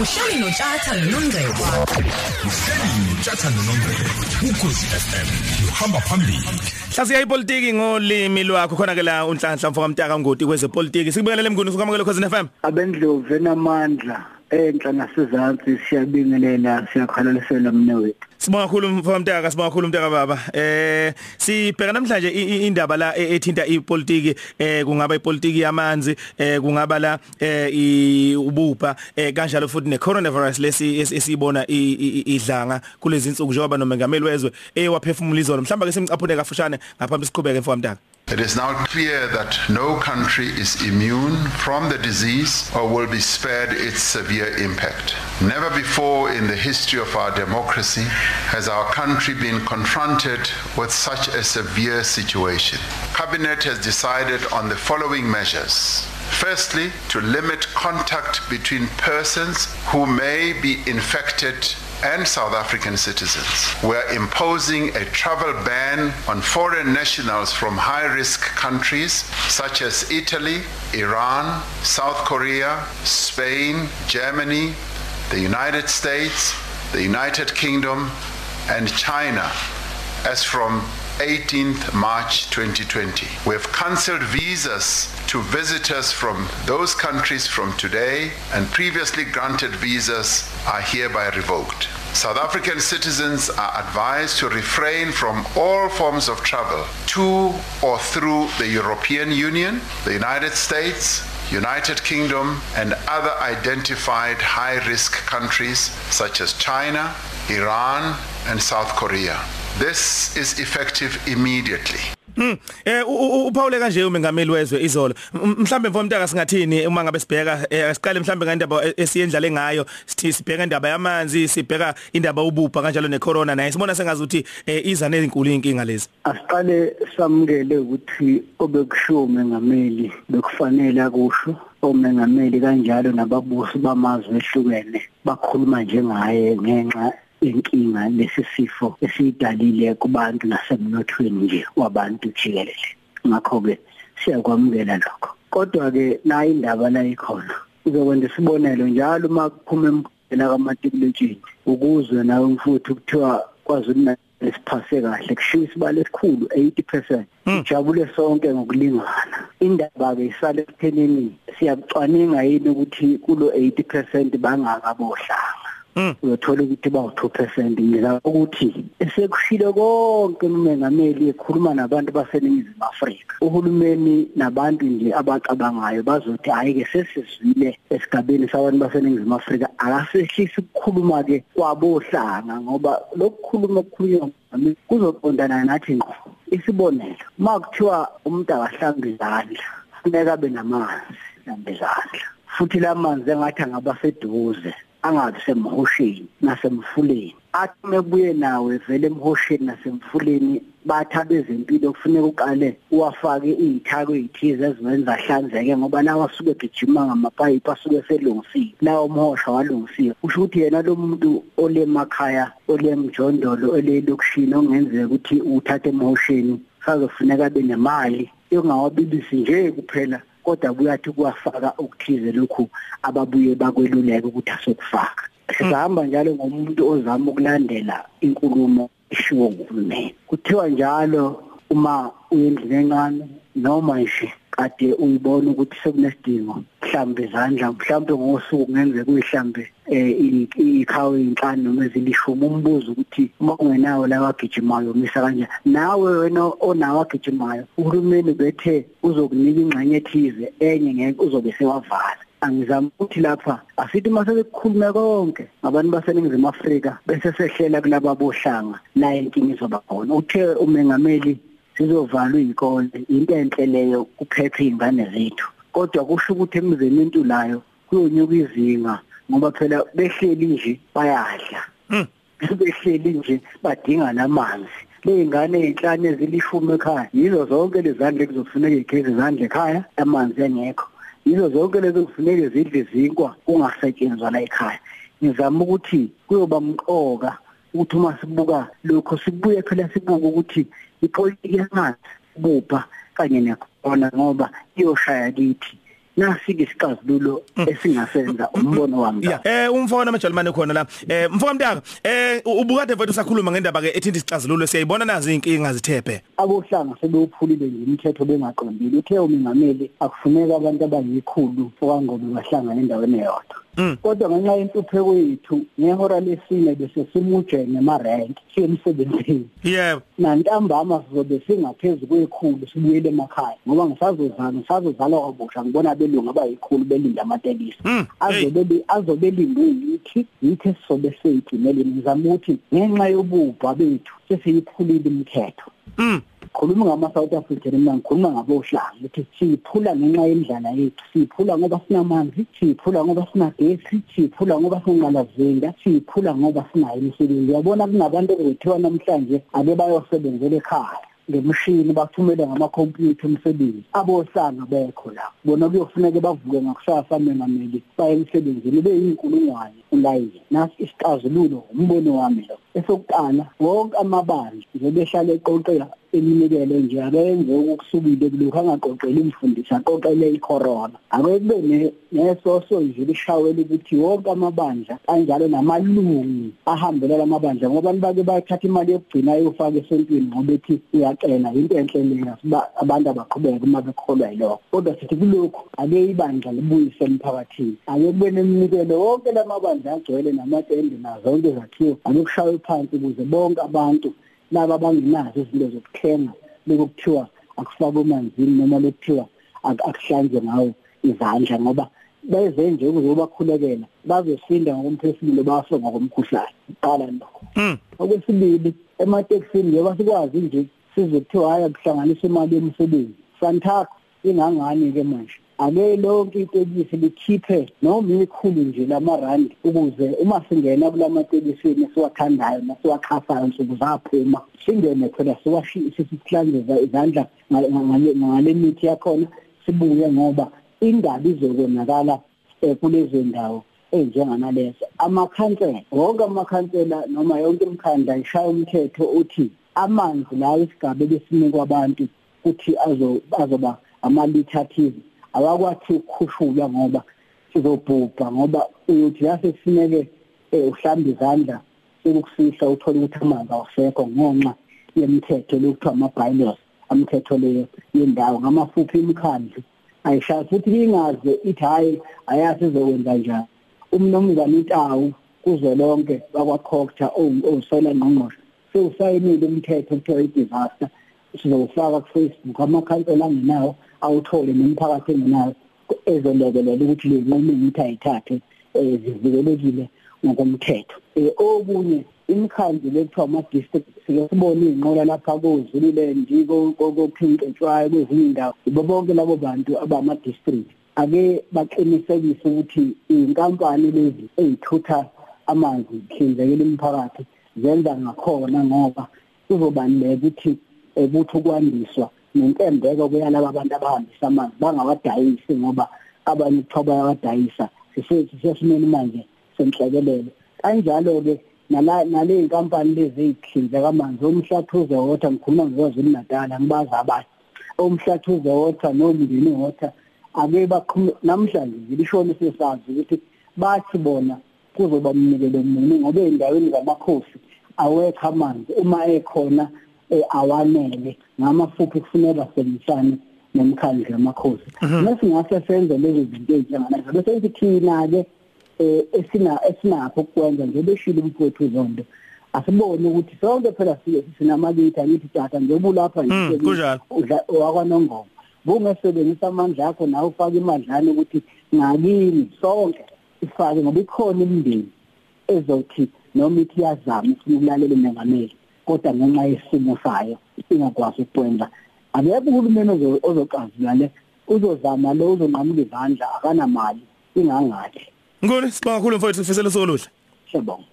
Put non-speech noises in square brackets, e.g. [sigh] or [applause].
uhleli notshatha nonongcebo uhleli utshatha nonongcebo ukhosi FM uhamba phambili Hlasiya ipolitiki ngolimi lwakho khona ke la unhlanhla mfoka mtaka ngoti kwezepolitiki. Sikubingelele mnguni usukamukele khosi FM abendlovu enamandla. Enhla nasezantsi siyabingelela siyakhalalisela mne wethu. Sibonga kakhulu mfoka mtaka sibonga kakhulu mtaka baba. Eh sibheka namhlanje indaba la e- ethinta ipolitiki eh kungaba ipolitiki yamanzi eh kungaba la eh ubupha eh kanjalo futhi ne coronavirus lesi esibona idlanga kulezi insuku njengoba nomengameli wezwe ewaphefumula izolo. Mhlamba ke simcaphune kafushane ngaphambi siqhubeke mfoka mtaka. It is now clear that no country is immune from the disease or will be spared its severe impact. Never before in the history of our democracy has our country been confronted with such a severe situation. Cabinet has decided on the following measures. Firstly, to limit contact between persons who may be infected and South African citizens. We're imposing a travel ban on foreign nationals from high-risk countries such as Italy, Iran, South Korea, Spain, Germany, the United States, the United Kingdom, and China as from 18th March 2020. We have cancelled visas to visitors from those countries from today and previously granted visas are hereby revoked. South African citizens are advised to refrain from all forms of travel to or through the European Union, the United States, United Kingdom and other identified high-risk countries such as China, Iran and South Korea. This is effective immediately. Hmm eh uPaul kanje umengameli wezwe izolo. Mhlambe mfomntaka singathini uma ngabe sibheka siqale mhlambe ngandaba esiyendlale ngayo sithi sibheka indaba yamanzi sibheka indaba ubupha kanjalo necorona naye. Sibona sengazi ukuthi iza nezinkulu inkinga lezi. Asiqale samukele ukuthi obekushiwo umengameli bekufanele akusho. Omengameli kanjalo nababusi bamazwe ehlukene bakhuluma njengaye ngenxa inkinga lesisifo esiyidalile kubantu nasemnothweni nje wabantu jikelele. Ngakho ke siyakwamukela lokho. Kodwa ke la indaba la ikhona uzokwenza isibonelo njalo uma kuphuma emphela kamatikuletshini ukuzwe nawe mfuthu kuthiwa kwazulu esiphase kahle kushiya isibalo esikhulu 80% ijabule sonke ngokulingana. Indaba ke isale ekuthenini siyabucwaninga yini ukuthi kulo 80% bangakabohlanga? Uyothola ukuthi ba 2% ngizama ukuthi esekushilo konke umengameli ekhuluma nabantu baseningizimu Afrika. Uhulumeni nabantu nje abacabangayo bazothi hayi ke sesizwile esigabeni sabantu baseningizimu Afrika. Akasehlisi ukukhuluma ke kwabohlanga ngoba lokukhuluma okukhulunywa kuzoqondana nathi ngqo. Isibonelo makuthiwa umuntu akahlamba izandla funeka abe namanzi hlamba izandla. Futhi lamanzi engathi angaba seduze angabi semhosheni nasemfuleni. Athi mebuye nawe vele emhosheni nasemfuleni bathi abezempilo kufuneka uqale uwafake izithako ezithize eziwenza ahlanzeke ngoba nawe asuke egijima ngamapayipi asuke selungisile lawo mhosha walungisiwe. Kusho ukuthi yena lo muntu olemakhaya olemjondolo olelokushini ongenzeka ukuthi uthathe emhosheni sazofuneka abe nemali. Yongawabilisi nje kuphela kodwa buyathi kuwafaka okuthize lokhu ababuye bakweluleka ukuthi asokufaka. Sihamba njalo ngomuntu ozama ukulandela inkulumo eshiwo nguhulumeni. Kuthiwa njalo uma uyendlini encane noma nje kade uyibona ukuthi sekunesidingo mhlambe izandla mhlambe ngosuku kungenzeka uyihlambe eh ikhawe inhlanu noma ezilishumi umbuzo ukuthi uma ungenawo la wagijimayo umisa kanjani nawe wena onawo wagijimayo uhulumeni bethe uzokunika ingxenye ethize enye ngeke uzobe sewavala angizama ukuthi lapha asithi mase bekukhulume konke ngabantu baseningizimu Afrika bese sehlela kulaba bohlanga la inkinga izoba khona. Uthe umengameli sizovalwa izikole into enhle leyo kuphephe izingane zethu. Kodwa kusho ukuthi emizeni entulayo kuyonyuka izinga ngoba phela behleli nje bayadla. [laughs] Behleli nje badinga namanzi. Leyingane ezinhlanu ezilishumi ekhaya yizo zonke lezandle kuzofuneka igezi izandle ekhaya amanzi engekho. Yizo zonke lezo kufuneka zidle izinkwa kungasetshenzwa la ekhaya. Ngizama ukuthi kuyoba mqoka ukuthi uma sibuka lokho sibuye phela sibuka ukuthi ipolitiki yamanzi bupha kanye nekhona ngoba iyoshaya kithi. Nasike isixazululo esingasenza umbono wami Yeah, eh umfowona majalimane khona la. Eh mfoka mntaka, eh ubukade mfethu usakhuluma ngendaba ke ethinta isixazululo siyayibona nazi inkinga zithephe. abohlanga sebewuphulile nje imithetho bengaqondile uthe umingameli akufuneka abantu abayikhulu okwangobe bahlangana endaweni eyodwa Mm. Kodwa ngenxa yentupheko yethu ngehora lesine bese simuje ngemarank siye emsebenzini Yebo. nantambama sizobe singaphezulu kwekhulu sibuyele emakhaya ngoba ngisazozana ngisazozalwa kwabusha ngibona abelungu abayikhulu belinda amatekisi Mm, hey. azobe azobe lindwe yithi yithi sizobe seyigcinele ngizama ukuthi ngenxa yobubha bethu sesiyiphulile imithetho Mm. Khuluma ngama-south african mina ngikhuluma ngabohlanga ukuthi siyiphula ngenxa yendlala yethu siyiphula ngoba sinamanzi siyiphula ngoba sinagesi siyiphula ngoba sinqalazinda siyiphula ngoba sinayo imisebenzi. Uyabona kunabantu okuzothiwa namhlanje ake bayosebenzela ekhaya ngemishini bathumele ngamakhompyutha umsebenzi. Abohlanga bekho la bona kuyofuneka bavuke ngakusasa mengameli baye emsebenzini beyinkulungwane ulayini. Nasi isixazululo umbono wami lo. Esokuqala wonke amabandla njengoba ehlala eqoqela iminikelo nje akenze okusukile kulokhu angaqoqeli imfundisi aqoqele icorona. Ake kube ne- nesoso nje lishawele ukuthi wonke amabandla kanjalo namalungu ahambelela amabandla ngoba bake bayathatha imali yokugcina yofaka esontweni ngoba ethi iyacela into enhle leyo siba abantu abaqhubeke uma bekholwa yilokho. Kodwa sithi kulokhu ake ibandla libuyise emphakathini. Ake kube neminikelo wonke lamabandla agcwele namatende nazonke izakhiwo ake kushaywe phansi ukuze bonke abantu laba abangenazo izinto zokuthenga lokuthiwa akufakwe emanzini noma lokuthiwa ak- akuhlanzwe ngawo izandla ngoba beze nje ukuzobakhulekela bazosinda ngokomphefumulo bafe ngokomkhuhlane qala lokho. Mm. okwesibili ematekisini njengoba sikwazi nje sizokuthiwa hhayi akuhlanganisa imali yemisebenzi santakho ingangani-ke manje? Ake lonke itekisi likhiphe noma ikhulu nje lamarandi ukuze uma singena kula matekisini esiwathandayo nasiwaxhasayo nsuku zaphuma singene phela sihlanzeza izandla nga- nga- ngale mithi yakhona sibuye ngoba indaba izokonakala um kulezo ndawo ey'njenganalezo amakhansela wonke amakhansela noma yonke imikhandla ishaya umthetho uthi amanzi lawo isigaba ebesinikwa abantu ukuthi azo- azoba amalitha athize awakwathi ukukhushulwa ngoba sizobhubha ngoba uyothi yase kufuneke um uhlambe izandla sekukusihla uthole ukuthi amanzi awusekho ngenxa yemithetho lokuthiwa ama-bylaws amithetho leyo yendawo ngamafuphi imikhandlu. Ayishaya futhi ingaze ithi hhayi ayazi izokwenza njani? Umnomzana intawu kuzwelonke bakwa-cocta owusela ngqongqoshe sewusayinile umthetho kuthiwa i-disaster. Sizowufaka ku-facebook amakhansela angenawo awuthole nomphakathi engenawo ezolekelela ukuthi le nqumo ukuthi ayithathe um zivikelekile ngokomthetho. Um okunye imikhandlu lekuthiwa ama-district sike sibone iy'nqola lapha kozuliland kokhinketshwayo kwezinye iy'ndawo ibo bonke labo bantu abama-district. Ake baqinisekise ukuthi iy'nkampani lezi ey'thutha amanzi kuhlinzekela imiphakathi zenza ngakhona ngoba kuzobaluleka ukuthi ukuthi ukwandiswa nentembeko kuyalabo abantu abahambisa amanzi bangawadayisi ngoba abanye kuthiwa bayawadayisa sisesimeni manje senhlekelele. Kanjalo-ke nale y'nkampani lezi ey'hlinzeka amanzi omhlathuze water ngikhuluma ngezwazulu natala ngibazi abanye. Omhlathuze water nomndeni water ake namhlanje ngilishona sesazi ukuthi bathi bona kuzoba mnikelo muni ngoba ey'ndaweni zamakhosi awekho amanzi. Uma ekhona awanele ngamafuphi kufuneka basebenzisane nemikhandlu yamakhosi mesingase senze lezo zinto ey'njenganazo bese sithi thina-ke esina esinakho ukwenza nje beshile umfowethu zondo asibone ukuthi sonke phela sinamalitha ngithi tata njengoba ulapha wakwanongoma. Bungesebenzisa amandla akho nawe ufake imadlana ukuthi ngakini sonke ifake ngoba ikhona imindeni ezothi noma ithi yazama ufuna ukulalela umengameli kodwa ngenxa yesimo sayo ingakwazi ukwenza. Akekho uhulumeni ozocazula le uzozama lo uzonqamuka izandla akanamali ingangathi Ngone sibonga kakhulu mfowethu sifisela soluhle Siyabonga.